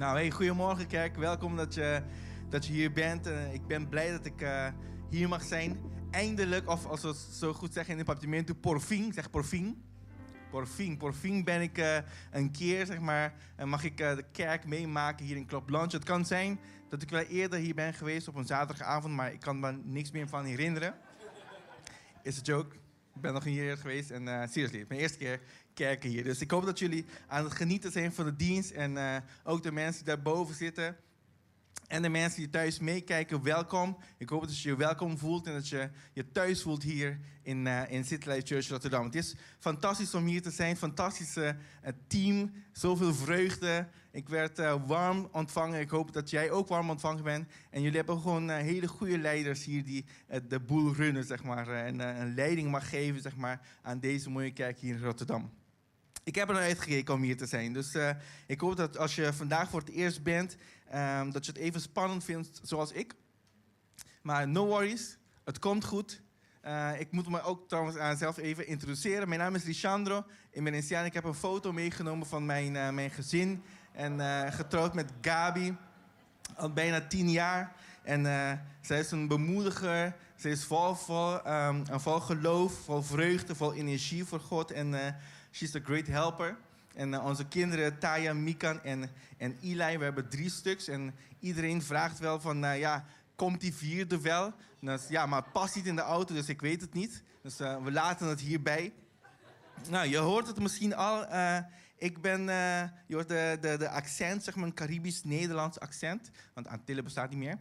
Nou, hey, goedemorgen kerk. Welkom dat je, dat je hier bent. Uh, ik ben blij dat ik uh, hier mag zijn. Eindelijk, of als we het zo goed zeggen in het papiermento, porfin. Zeg porfin. Porfin. Porfin ben ik uh, een keer, zeg maar, en mag ik de kerk meemaken hier in Lunch. Het kan zijn dat ik wel eerder hier ben geweest op een zaterdagavond, maar ik kan me niks meer van herinneren. Is een joke. Ik ben nog een hier geweest en seriously, mijn eerste keer hier. Dus ik hoop dat jullie aan het genieten zijn van de dienst. En uh, ook de mensen die daarboven zitten. En de mensen die thuis meekijken, welkom. Ik hoop dat je je welkom voelt en dat je je thuis voelt hier in, uh, in City Church Rotterdam. Het is fantastisch om hier te zijn. Fantastische uh, team. Zoveel vreugde. Ik werd uh, warm ontvangen. Ik hoop dat jij ook warm ontvangen bent. En jullie hebben gewoon hele goede leiders hier die de boel runnen, zeg maar. en een leiding mag geven, zeg maar, aan deze mooie kerk hier in Rotterdam. Ik heb er naar uitgekeken om hier te zijn. Dus uh, ik hoop dat als je vandaag voor het eerst bent, um, dat je het even spannend vindt zoals ik. Maar no worries, het komt goed. Uh, ik moet me ook trouwens uh, zelf even introduceren. Mijn naam is Lisandro. Ik ben Indiaan. Ik heb een foto meegenomen van mijn, mijn gezin. En getrouwd met Gabi. Al bijna tien jaar. En zij is een bemoediger. Ze is um, vol geloof, vol vreugde, vol energie voor God. En She's a great helper. En uh, onze kinderen, Taya, Mikan en, en Eli, we hebben drie stuks. En iedereen vraagt wel van, uh, ja, komt die vierde wel? Dus, ja, maar het past niet in de auto, dus ik weet het niet. Dus uh, we laten het hierbij. Nou, je hoort het misschien al. ik ben, je hoort de, de, de accent, zeg maar een Caribisch-Nederlands accent. Want Antillen bestaat niet meer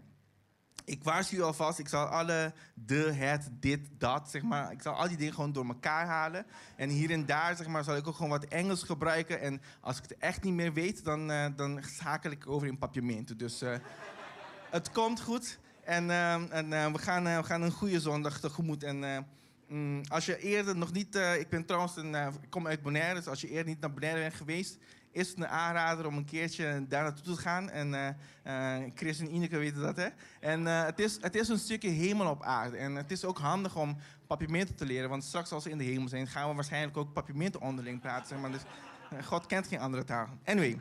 ik waarschuw alvast, ik zal alle de, het, dit, dat, zeg maar, ik zal al die dingen gewoon door elkaar halen. En hier en daar, zeg maar, zal ik ook gewoon wat Engels gebruiken. En als ik het echt niet meer weet, dan, uh, dan schakel ik over in papiamento. Dus uh, het komt goed. En, uh, en we, gaan, we gaan een goede zondag tegemoet. En mm, als je eerder nog niet, ik ben trouwens, een, ik kom uit Bonaire, dus als je eerder niet naar Bonaire bent geweest, is het een aanrader om een keertje daar naartoe te gaan. En uh, Chris en Ineke weten dat, hè. En uh, het, is, het is een stukje hemel op aarde. En het is ook handig om papiermenten te leren. Want straks als we in de hemel zijn, gaan we waarschijnlijk ook papiermenten onderling praten. Maar. Dus God kent geen andere taal. Anyway.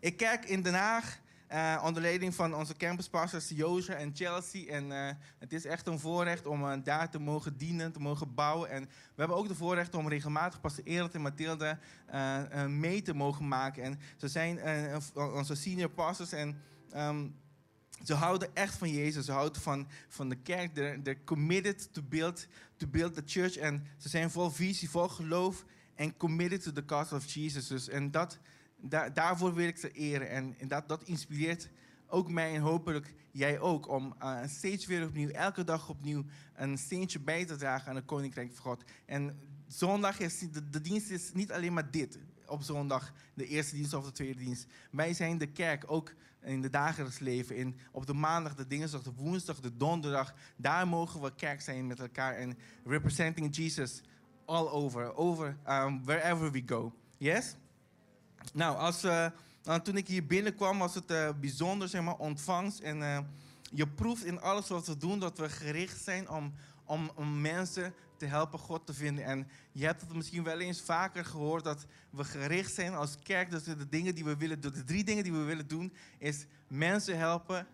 Ik kijk in Den Haag uh, onder leiding van onze campuspastors Jozef en Chelsea. En uh, het is echt een voorrecht om uh, daar te mogen dienen, te mogen bouwen. En we hebben ook de voorrecht om regelmatig pastor Erend en Mathilde mee te mogen maken. En ze zijn onze senior pastors en... Um, ze houden echt van Jezus. Ze houden van, van de kerk. They're, they're committed to build, to build the church. En ze zijn vol visie, vol geloof. En committed to the cause of Jesus. Dus, en dat, daar, daarvoor wil ik ze eren. En, en, dat, dat inspireert ook mij en hopelijk jij ook. Om uh, steeds weer opnieuw, elke dag opnieuw, een steentje bij te dragen aan het Koninkrijk van God. En zondag is, de, de dienst is niet alleen maar dit. Op zondag, de eerste dienst of de tweede dienst. Wij zijn de kerk, ook in het dagelijks leven. In, op de maandag, de dinsdag, de woensdag, de donderdag. Daar mogen we kerk zijn met elkaar. En representing Jesus all over. Over um, wherever we go. Yes? Nou, als, uh, toen ik hier binnenkwam was het uh, bijzonder, zeg maar, ontvangst. En uh, je proeft in alles wat we doen dat we gericht zijn om, om, om, mensen te helpen God te vinden. En je hebt het misschien wel eens vaker gehoord dat we gericht zijn als kerk. Dat de dingen die we willen de drie dingen die we willen doen, is mensen helpen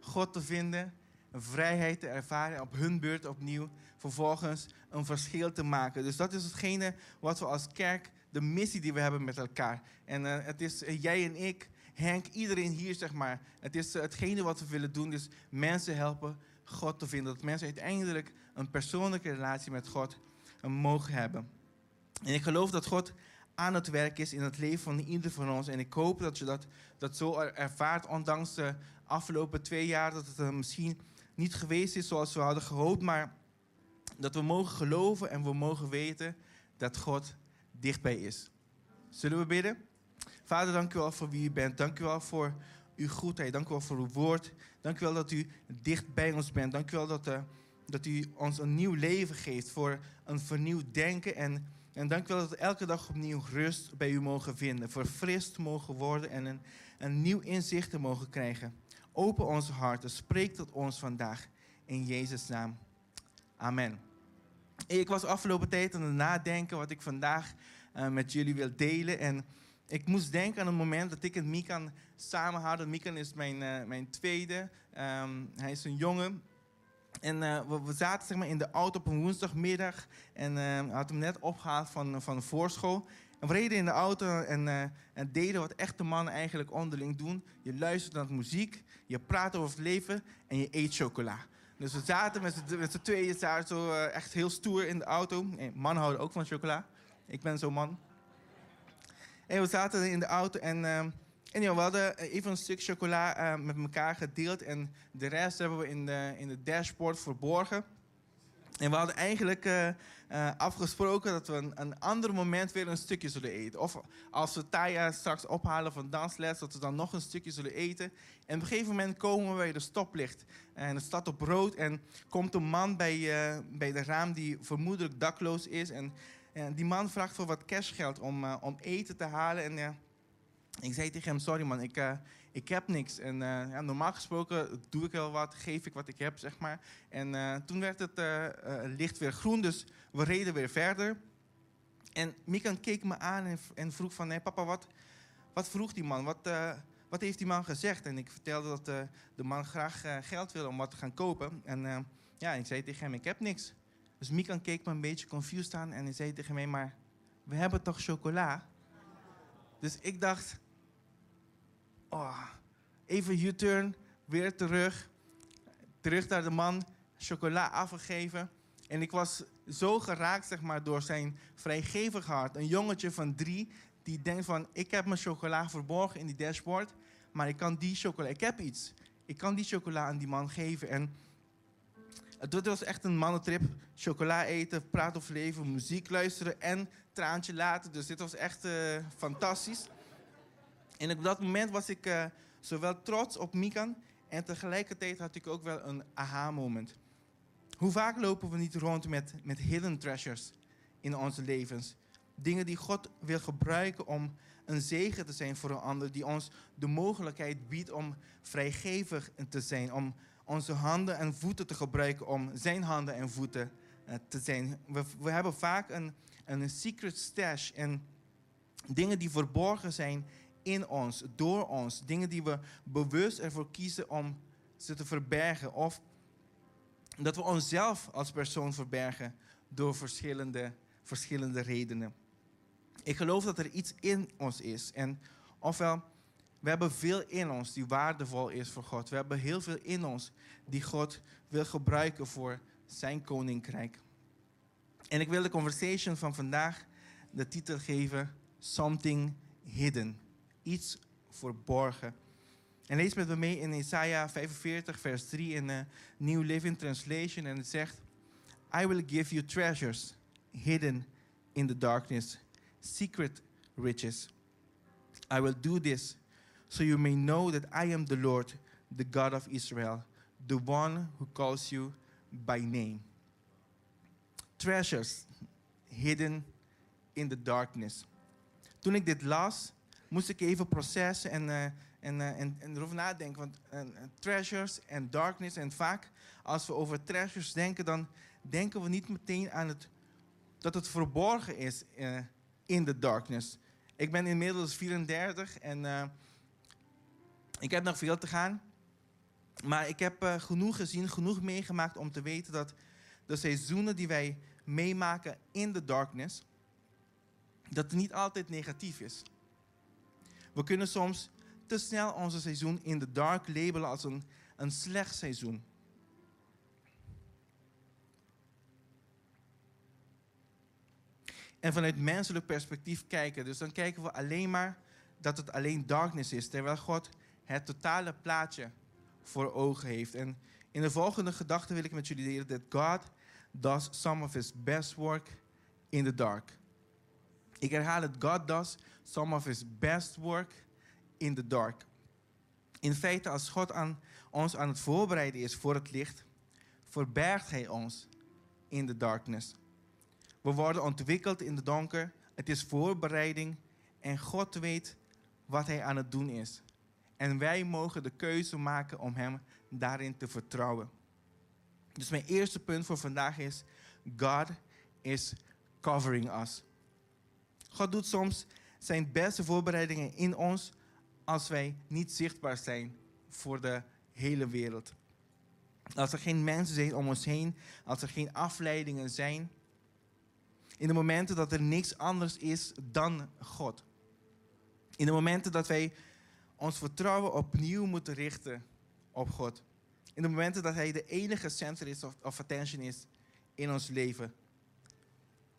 God te vinden vrijheid te ervaren, op hun beurt opnieuw vervolgens een verschil te maken. Dus dat is hetgene wat we als kerk, de missie die we hebben met elkaar. En uh, het is uh, jij en ik, Henk, iedereen hier zeg maar. Het is uh, hetgene wat we willen doen, dus mensen helpen God te vinden. Dat mensen uiteindelijk een persoonlijke relatie met God mogen hebben. En ik geloof dat God aan het werk is in het leven van ieder van ons. En ik hoop dat je dat, dat zo ervaart, ondanks de afgelopen twee jaar, dat het misschien niet geweest is zoals we hadden gehoopt, maar dat we mogen geloven en we mogen weten dat God dichtbij is. Zullen we bidden? Vader, dank u wel voor wie u bent. Dank u wel voor uw goedheid. Dank u wel voor uw woord. Dank u wel dat u dicht bij ons bent. Dank u wel dat, uh, dat u ons een nieuw leven geeft voor een vernieuwd denken. En, en dank u wel dat we elke dag opnieuw rust bij u mogen vinden. Verfrist mogen worden en een, een nieuw inzicht te mogen krijgen. Open onze harten, spreek tot ons vandaag. In Jezus' naam. Amen. Ik was afgelopen tijd aan het nadenken wat ik vandaag uh, met jullie wil delen. En ik moest denken aan het moment dat ik en Mikan samen hadden. Mikan is mijn, uh, mijn tweede. Um, hij is een jongen. En uh, we, zaten zeg maar, in de auto op een woensdagmiddag. En uh, had hem net opgehaald van, van de voorschool. En we reden in de auto en, en, deden wat echte mannen eigenlijk onderling doen. Je luistert naar muziek, je praat over het leven en je eet chocola. Dus we zaten met z'n tweeën zaten zo uh, echt heel stoer in de auto. Mannen houden ook van chocola. Ik ben zo'n man. En we zaten in de auto en, uh, en ja, we hadden even een stuk chocola met elkaar gedeeld. En de rest hebben we in de, in de dashboard verborgen. En we hadden eigenlijk uh, afgesproken dat we een, een ander moment weer een stukje zullen eten. Of als we Taya straks ophalen van dansles, dat we dan nog een stukje zullen eten. En op een gegeven moment komen we bij de stoplicht. En het staat op rood en komt een man bij, uh, bij de raam die vermoedelijk dakloos is. En, en die man vraagt voor wat cashgeld om, om eten te halen. En ik zei tegen hem, sorry man, ik, ik heb niks. En ja, normaal gesproken doe ik wel wat, geef ik wat ik heb, zeg maar. En toen werd het licht weer groen, dus we reden weer verder. En Mikan keek me aan en, vroeg van, nee papa, wat, wat vroeg die man? Wat wat heeft die man gezegd? En ik vertelde dat de man graag geld wilde om wat te gaan kopen. En ja, ik zei tegen hem, ik heb niks. Dus Mikan keek me een beetje confused aan en hij zei tegen mij, maar we hebben toch chocola? Dus ik dacht, oh, even U-turn, weer terug. Terug naar de man, chocola afgegeven. En ik was zo geraakt zeg maar, door zijn vrijgevig hart. Een jongetje van drie die denkt van, ik heb mijn chocola verborgen in die dashboard, maar ik kan die chocola, ik heb iets. Ik kan die chocola aan die man geven. En het was echt een mannentrip. Chocola eten, praten over leven, muziek luisteren en traantje laten. Dus dit was echt uh, fantastisch. En op dat moment was ik uh, zowel trots op Mikan en tegelijkertijd had ik ook wel een aha-moment. Hoe vaak lopen we niet rond met, met hidden treasures in onze levens? Dingen die God wil gebruiken om een zegen te zijn voor een ander. Die ons de mogelijkheid biedt om vrijgevig te zijn. Om onze handen en voeten te gebruiken om zijn handen en voeten uh, te zijn. We, we, hebben vaak een, een secret stash en dingen die verborgen zijn in ons, door ons. Dingen die we bewust ervoor kiezen om ze te verbergen. Of dat we onszelf als persoon verbergen door verschillende, verschillende redenen. Ik geloof dat er iets in ons is. En ofwel, we hebben veel in ons die waardevol is voor God. We hebben heel veel in ons die God wil gebruiken voor zijn koninkrijk. En ik wil de conversation van vandaag de titel geven: Something Hidden. Iets verborgen. En lees met me mee in Isaiah 45, vers 3 in de New Living Translation. En het zegt: I will give you treasures hidden in the darkness secret riches. I will do this so you may know that I am the Lord, the God of Israel, the one who calls you by name. Treasures hidden in the darkness. Toen ik dit las, moest ik even processen en, en, uh, en, en erover nadenken. Want uh, treasures en darkness. En vaak als we over treasures denken, dan denken we niet meteen aan het, dat het verborgen is in the darkness. Ik ben inmiddels 34 en ik heb nog veel te gaan. Maar ik heb genoeg gezien, genoeg meegemaakt om te weten dat de seizoenen die wij meemaken in de darkness, dat het niet altijd negatief is. We kunnen soms te snel onze seizoen in de dark labelen als een, een slecht seizoen. en vanuit menselijk perspectief kijken. Dus dan kijken we alleen maar dat het alleen darkness is, terwijl God het totale plaatje voor ogen heeft. En in de volgende gedachte wil ik met jullie delen dat God does some of his best work in the dark. Ik herhaal het, God does some of his best work in the dark. In feite, als God aan, ons aan het voorbereiden is voor het licht, verbergt hij ons in de darkness. We worden ontwikkeld in de donker. Het is voorbereiding. En God weet wat Hij aan het doen is. En wij mogen de keuze maken om Hem daarin te vertrouwen. Dus mijn eerste punt voor vandaag is: God is covering us. God doet soms zijn beste voorbereidingen in ons als wij niet zichtbaar zijn voor de hele wereld. Als er geen mensen zijn om ons heen, als er geen afleidingen zijn. In de momenten dat er niks anders is dan God. In de momenten dat wij ons vertrouwen opnieuw moeten richten op God. In de momenten dat Hij de enige center is of, of attention is in ons leven.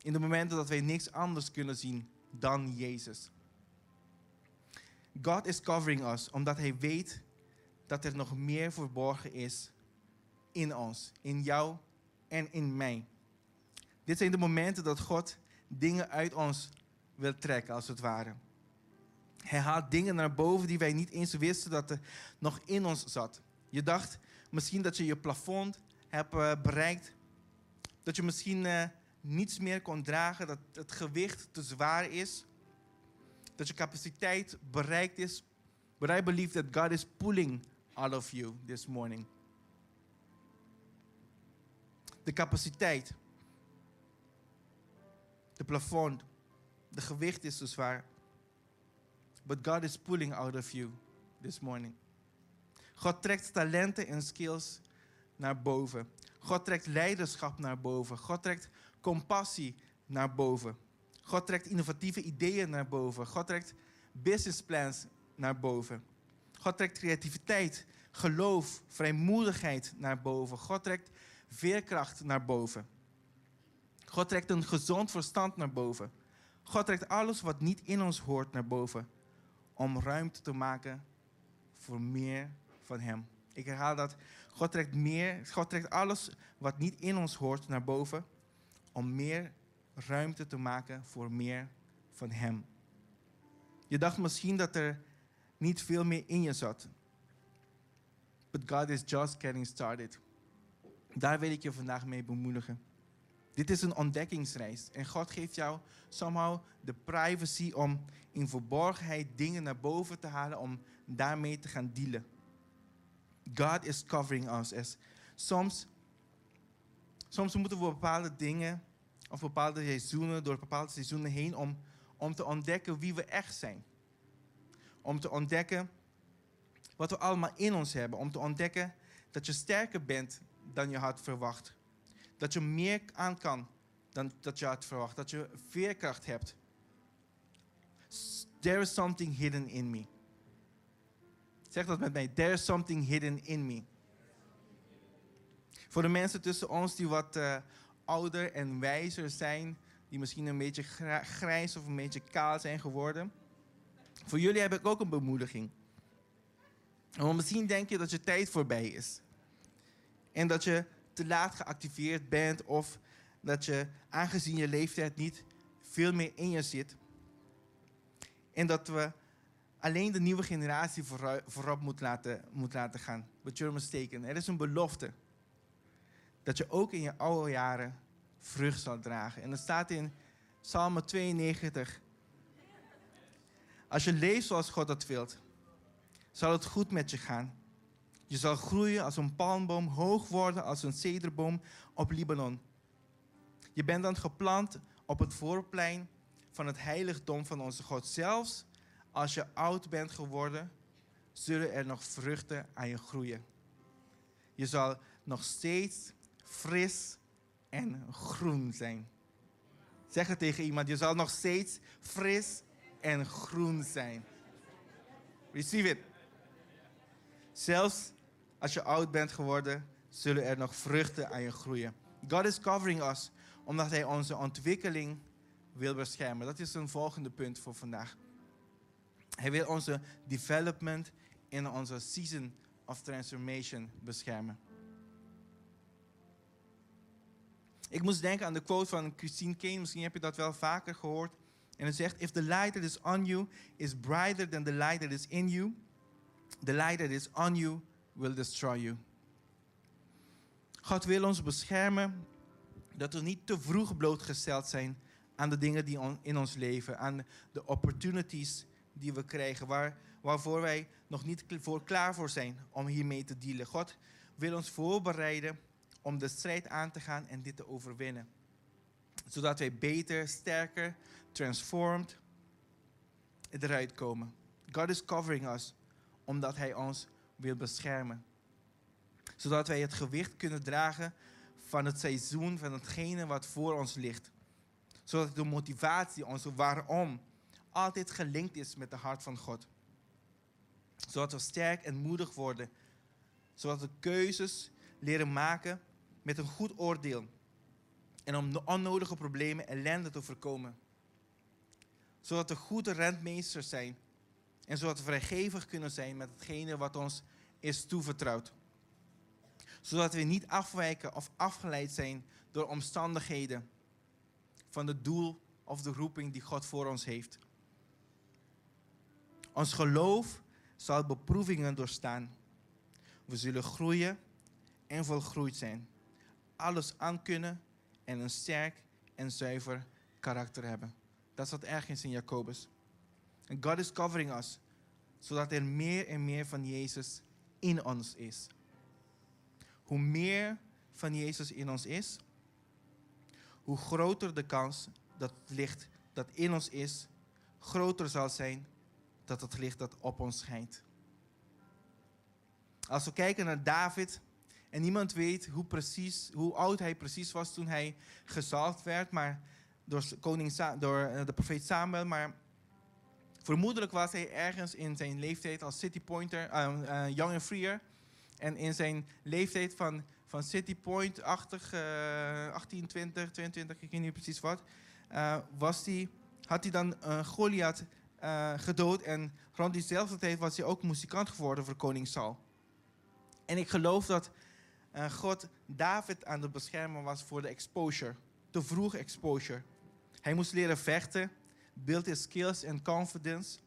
In de momenten dat wij niks anders kunnen zien dan Jezus. God is covering us omdat Hij weet dat er nog meer verborgen is in ons, in jou en in mij. Dit zijn de momenten dat God dingen uit ons wil trekken, als het ware. Hij haalt dingen naar boven die wij niet eens wisten dat er nog in ons zat. Je dacht misschien dat je je plafond hebt uh, bereikt. Dat je misschien uh, niets meer kon dragen, dat het gewicht te zwaar is. Dat je capaciteit bereikt is. But I believe that God is pulling out of you this morning. De capaciteit. De plafond. De gewicht is te zwaar. But God is pulling out of you this morning. God trekt talenten en skills naar boven. God trekt leiderschap naar boven. God trekt compassie naar boven. God trekt innovatieve ideeën naar boven. God trekt business plans naar boven. God trekt creativiteit, geloof, vrijmoedigheid naar boven. God trekt veerkracht naar boven. God trekt een gezond verstand naar boven. God trekt alles wat niet in ons hoort naar boven. Om ruimte te maken voor meer van Hem. Ik herhaal dat. God trekt, meer, God trekt alles wat niet in ons hoort naar boven. Om meer ruimte te maken voor meer van Hem. Je dacht misschien dat er niet veel meer in je zat. But God is just getting started. Daar wil ik je vandaag mee bemoedigen. Dit is een ontdekkingsreis. En God geeft jou somehow de privacy om in verborgenheid dingen naar boven te halen, om daarmee te gaan dealen. God is covering us. As soms, soms moeten we bepaalde dingen of bepaalde seizoenen, door bepaalde seizoenen heen, om, om te ontdekken wie we echt zijn. Om te ontdekken wat we allemaal in ons hebben. Om te ontdekken dat je sterker bent dan je had verwacht. Dat je meer aan kan dan dat je had verwacht. Dat je veerkracht hebt. There is something hidden in me. Zeg dat met mij. There is something hidden in me. Voor de mensen tussen ons die wat uh, ouder en wijzer zijn, die misschien een beetje grijs of een beetje kaal zijn geworden. Voor jullie heb ik ook een bemoediging. Want misschien denk je dat je tijd voorbij is. En dat je te laat geactiveerd bent of dat je, aangezien je leeftijd niet veel meer in je zit. En dat we alleen de nieuwe generatie voorop moet laten, moet laten gaan. But you're mistaken. Er is een belofte. Dat je ook in je oude jaren vrucht zal dragen. En dat staat in Psalm 92. Als je leeft zoals God dat wilt, zal het goed met je gaan. Je zal groeien als een palmboom, hoog worden als een cederboom op Libanon. Je bent dan geplant op het voorplein van het heiligdom van onze God. Zelfs als je oud bent geworden, zullen er nog vruchten aan je groeien. Je zal nog steeds fris en groen zijn. Zeg het tegen iemand, je zal nog steeds fris en groen zijn. Receive it. Zelfs als je oud bent geworden, zullen er nog vruchten aan je groeien. God is covering us, omdat Hij onze ontwikkeling wil beschermen. Dat is een volgende punt voor vandaag. Hij wil onze development in onze season of transformation beschermen. Ik moest denken aan de quote van Christine Kane, misschien heb je dat wel vaker gehoord. En het zegt: If the light that is on you is brighter than the light that is in you, the light that is on you will destroy you. God wil ons beschermen dat we niet te vroeg blootgesteld zijn aan de dingen die in ons leven, aan de opportunities die we krijgen, waar, waarvoor wij nog niet voor klaar voor zijn om hiermee te dealen. God wil ons voorbereiden om de strijd aan te gaan en dit te overwinnen. Zodat wij beter, sterker, transformed eruit komen. God is covering us omdat Hij ons wil beschermen. Zodat wij het gewicht kunnen dragen van het seizoen, van hetgene wat voor ons ligt. Zodat de motivatie, onze waarom, altijd gelinkt is met het hart van God. Zodat we sterk en moedig worden. Zodat we keuzes leren maken met een goed oordeel. En om de onnodige problemen ellende te voorkomen. Zodat we goede rentmeesters zijn. En zodat we vrijgevig kunnen zijn met hetgene wat ons is toevertrouwd. Zodat we niet afwijken of afgeleid zijn door omstandigheden van het doel of de roeping die God voor ons heeft. Ons geloof zal beproevingen doorstaan. We zullen groeien en volgroeid zijn. Alles aankunnen en een sterk en zuiver karakter hebben. Dat staat ergens in Jacobus. En God is covering us, zodat er meer en meer van Jezus in ons is. Hoe meer van Jezus in ons is, hoe groter de kans dat het licht dat in ons is, groter zal zijn dat het licht dat op ons schijnt. Als we kijken naar David, en niemand weet hoe, precies, hoe oud hij precies was toen hij gezalfd werd, maar door, koning door eh, de profeet Samuel, maar vermoedelijk was hij ergens in zijn leeftijd als city pointer, uh, uh, young and freer, en in zijn leeftijd van, van City Point-achtig, uh, 18, 20, 22, ik weet niet precies wat, was die, had hij dan Goliath gedood. En rond diezelfde tijd was hij ook muzikant geworden voor koning Saul. En ik geloof dat uh, God David aan het beschermen was voor de exposure, te vroeg exposure. Hij moest leren vechten, build his skills en confidence,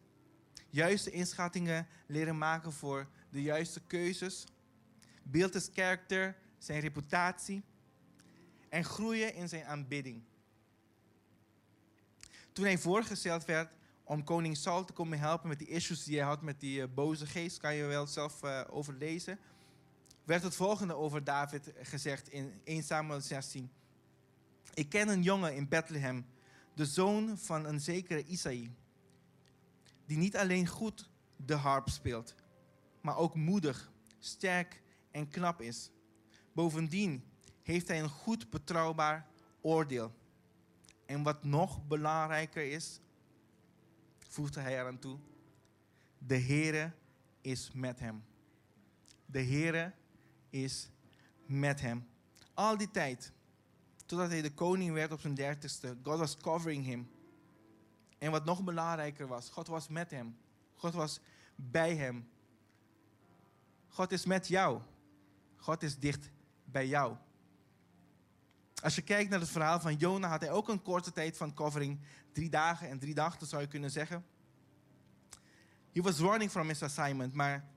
juiste inschattingen leren maken voor de juiste keuzes, build his character, zijn reputatie en groeien in zijn aanbidding. Toen hij voorgesteld werd om koning Saul te komen helpen met die issues die hij had met die uh, boze geest, kan je wel zelf uh, overlezen, werd het volgende over David gezegd in 1 Samuel 16. Ik ken een jongen in Bethlehem, de zoon van een zekere Isaïe, die niet alleen goed de harp speelt, maar ook moedig, sterk en knap is. Bovendien heeft hij een goed betrouwbaar oordeel. En wat nog belangrijker is, voegde hij eraan toe, de Heere is met hem. De Heere is met hem. Al die tijd, totdat hij de koning werd op zijn dertigste, God was covering him. En wat nog belangrijker was, God was met hem. God was bij hem. God is met jou. God is dicht bij jou. Als je kijkt naar het verhaal van Jona, had hij ook een korte tijd van covering. Drie dagen en drie nachten zou je kunnen zeggen. He was running from his assignment, maar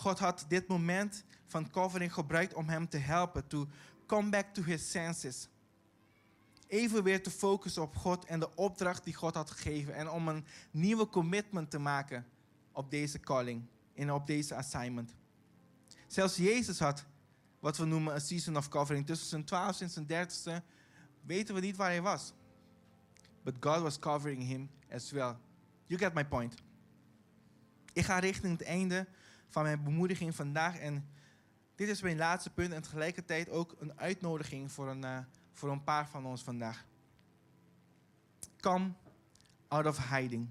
God had dit moment van covering gebruikt om hem te helpen. To come back to his senses. Even weer te focussen op God en de opdracht die God had gegeven. En om een nieuwe commitment te maken op deze calling en op deze assignment. Zelfs Jezus had wat we noemen een season of covering. Tussen zijn twaalfste en zijn dertigste weten we niet waar hij was. But God was covering him as well. You get my point. Ik ga richting het einde van mijn bemoediging vandaag. En dit is mijn laatste punt en tegelijkertijd ook een uitnodiging voor een, uh, voor een paar van ons vandaag. Come out of hiding.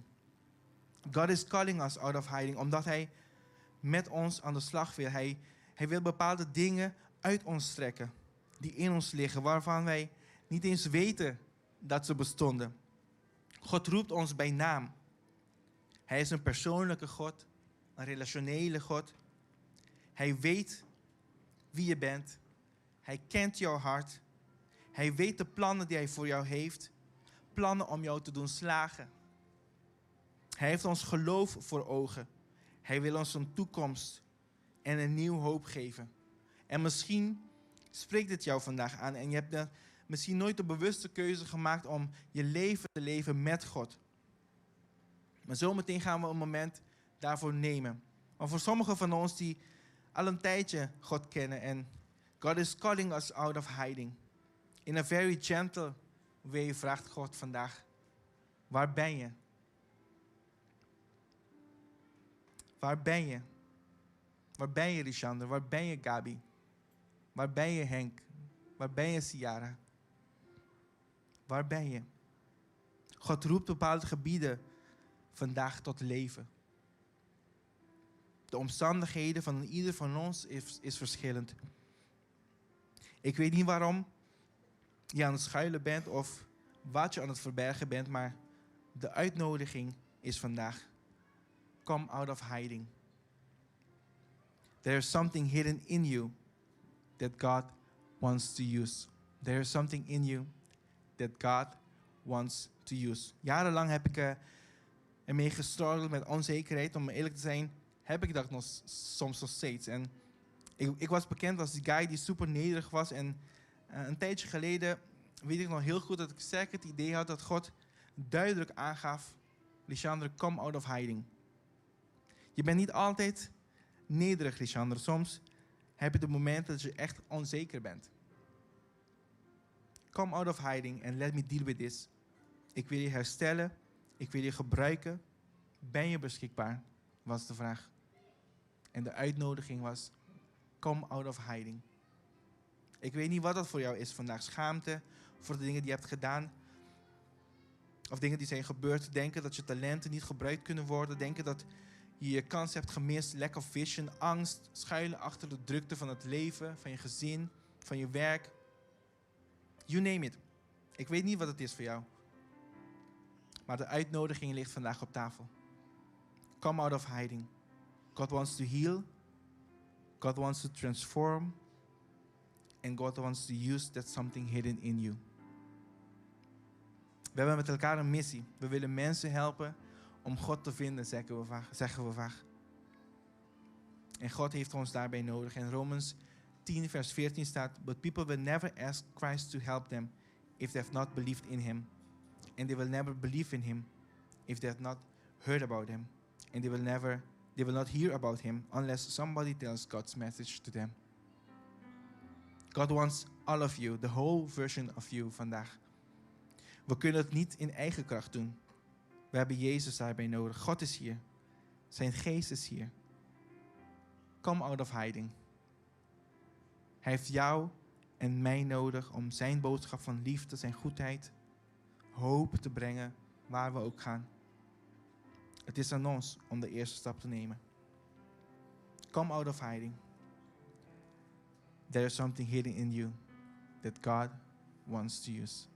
God is calling us out of hiding, omdat Hij met ons aan de slag wil. Hij, hij wil bepaalde dingen uit ons trekken, die in ons liggen, waarvan wij niet eens weten dat ze bestonden. God roept ons bij naam. Hij is een persoonlijke God, een relationele God. Hij weet wie je bent. Hij kent jouw hart. Hij weet de plannen die hij voor jou heeft. Plannen om jou te doen slagen. Hij heeft ons geloof voor ogen. Hij wil ons een toekomst en een nieuw hoop geven. En misschien spreekt het jou vandaag aan en je hebt misschien nooit de bewuste keuze gemaakt om je leven te leven met God. Maar zometeen gaan we een moment daarvoor nemen. Maar voor sommigen van ons die al een tijdje God kennen en God is calling us out of hiding. In a very gentle way vraagt God vandaag, waar ben je? Waar ben je? Waar ben je, Rishander? Waar ben je, Gabi? Waar ben je, Henk? Waar ben je, Ciara? Waar ben je? God roept bepaalde gebieden vandaag tot leven. De omstandigheden van ieder van ons is, is verschillend. Ik weet niet waarom je aan het schuilen bent of wat je aan het verbergen bent, maar de uitnodiging is vandaag. Come out of hiding. There is something hidden in you that God wants to use. There is something in you that God wants to use. Jarenlang heb ik uh, ermee gestruggeld met onzekerheid. Om eerlijk te zijn, heb ik dat nog soms nog steeds. En ik, ik was bekend als die guy die super nederig was. En uh, een tijdje geleden weet ik nog heel goed dat ik zeker het idee had dat God duidelijk aangaf: Lishandre, come out of hiding. Je bent niet altijd nederig, Lishandre. Soms heb je de momenten dat je echt onzeker bent. Come out of hiding and let me deal with this. Ik wil je herstellen. Ik wil je gebruiken. Ben je beschikbaar? Was de vraag. En de uitnodiging was: Come out of hiding. Ik weet niet wat dat voor jou is vandaag. Schaamte voor de dingen die je hebt gedaan. Of dingen die zijn gebeurd. Denken dat je talenten niet gebruikt kunnen worden. Denken dat je je kans hebt gemist. Lack of vision. Angst. Schuilen achter de drukte van het leven. Van je gezin. Van je werk. You name it. Ik weet niet wat het is voor jou. Maar de uitnodiging ligt vandaag op tafel. Come out of hiding. God wants to heal. God wants to transform. And God wants to use that something hidden in you. We hebben met elkaar een missie. We willen mensen helpen om God te vinden, zeggen we vaak. Zeggen we. En God heeft ons daarbij nodig. In Romans 10, vers 14 staat: But people will never ask Christ to help them if they have not believed in him. And they will never believe in him if they have not heard about him. And they will never they will not hear about him unless somebody tells God's message to them. God wants all of you, the whole version of you vandaag. We kunnen het niet in eigen kracht doen. We hebben Jezus daarbij nodig. God is hier. Zijn geest is hier. Come out of hiding. Hij heeft jou en mij nodig om zijn boodschap van liefde, zijn goedheid, hoop te brengen waar we ook gaan. Het is aan ons om de eerste stap te nemen. Come out of hiding. There is something hidden in you that God wants to use.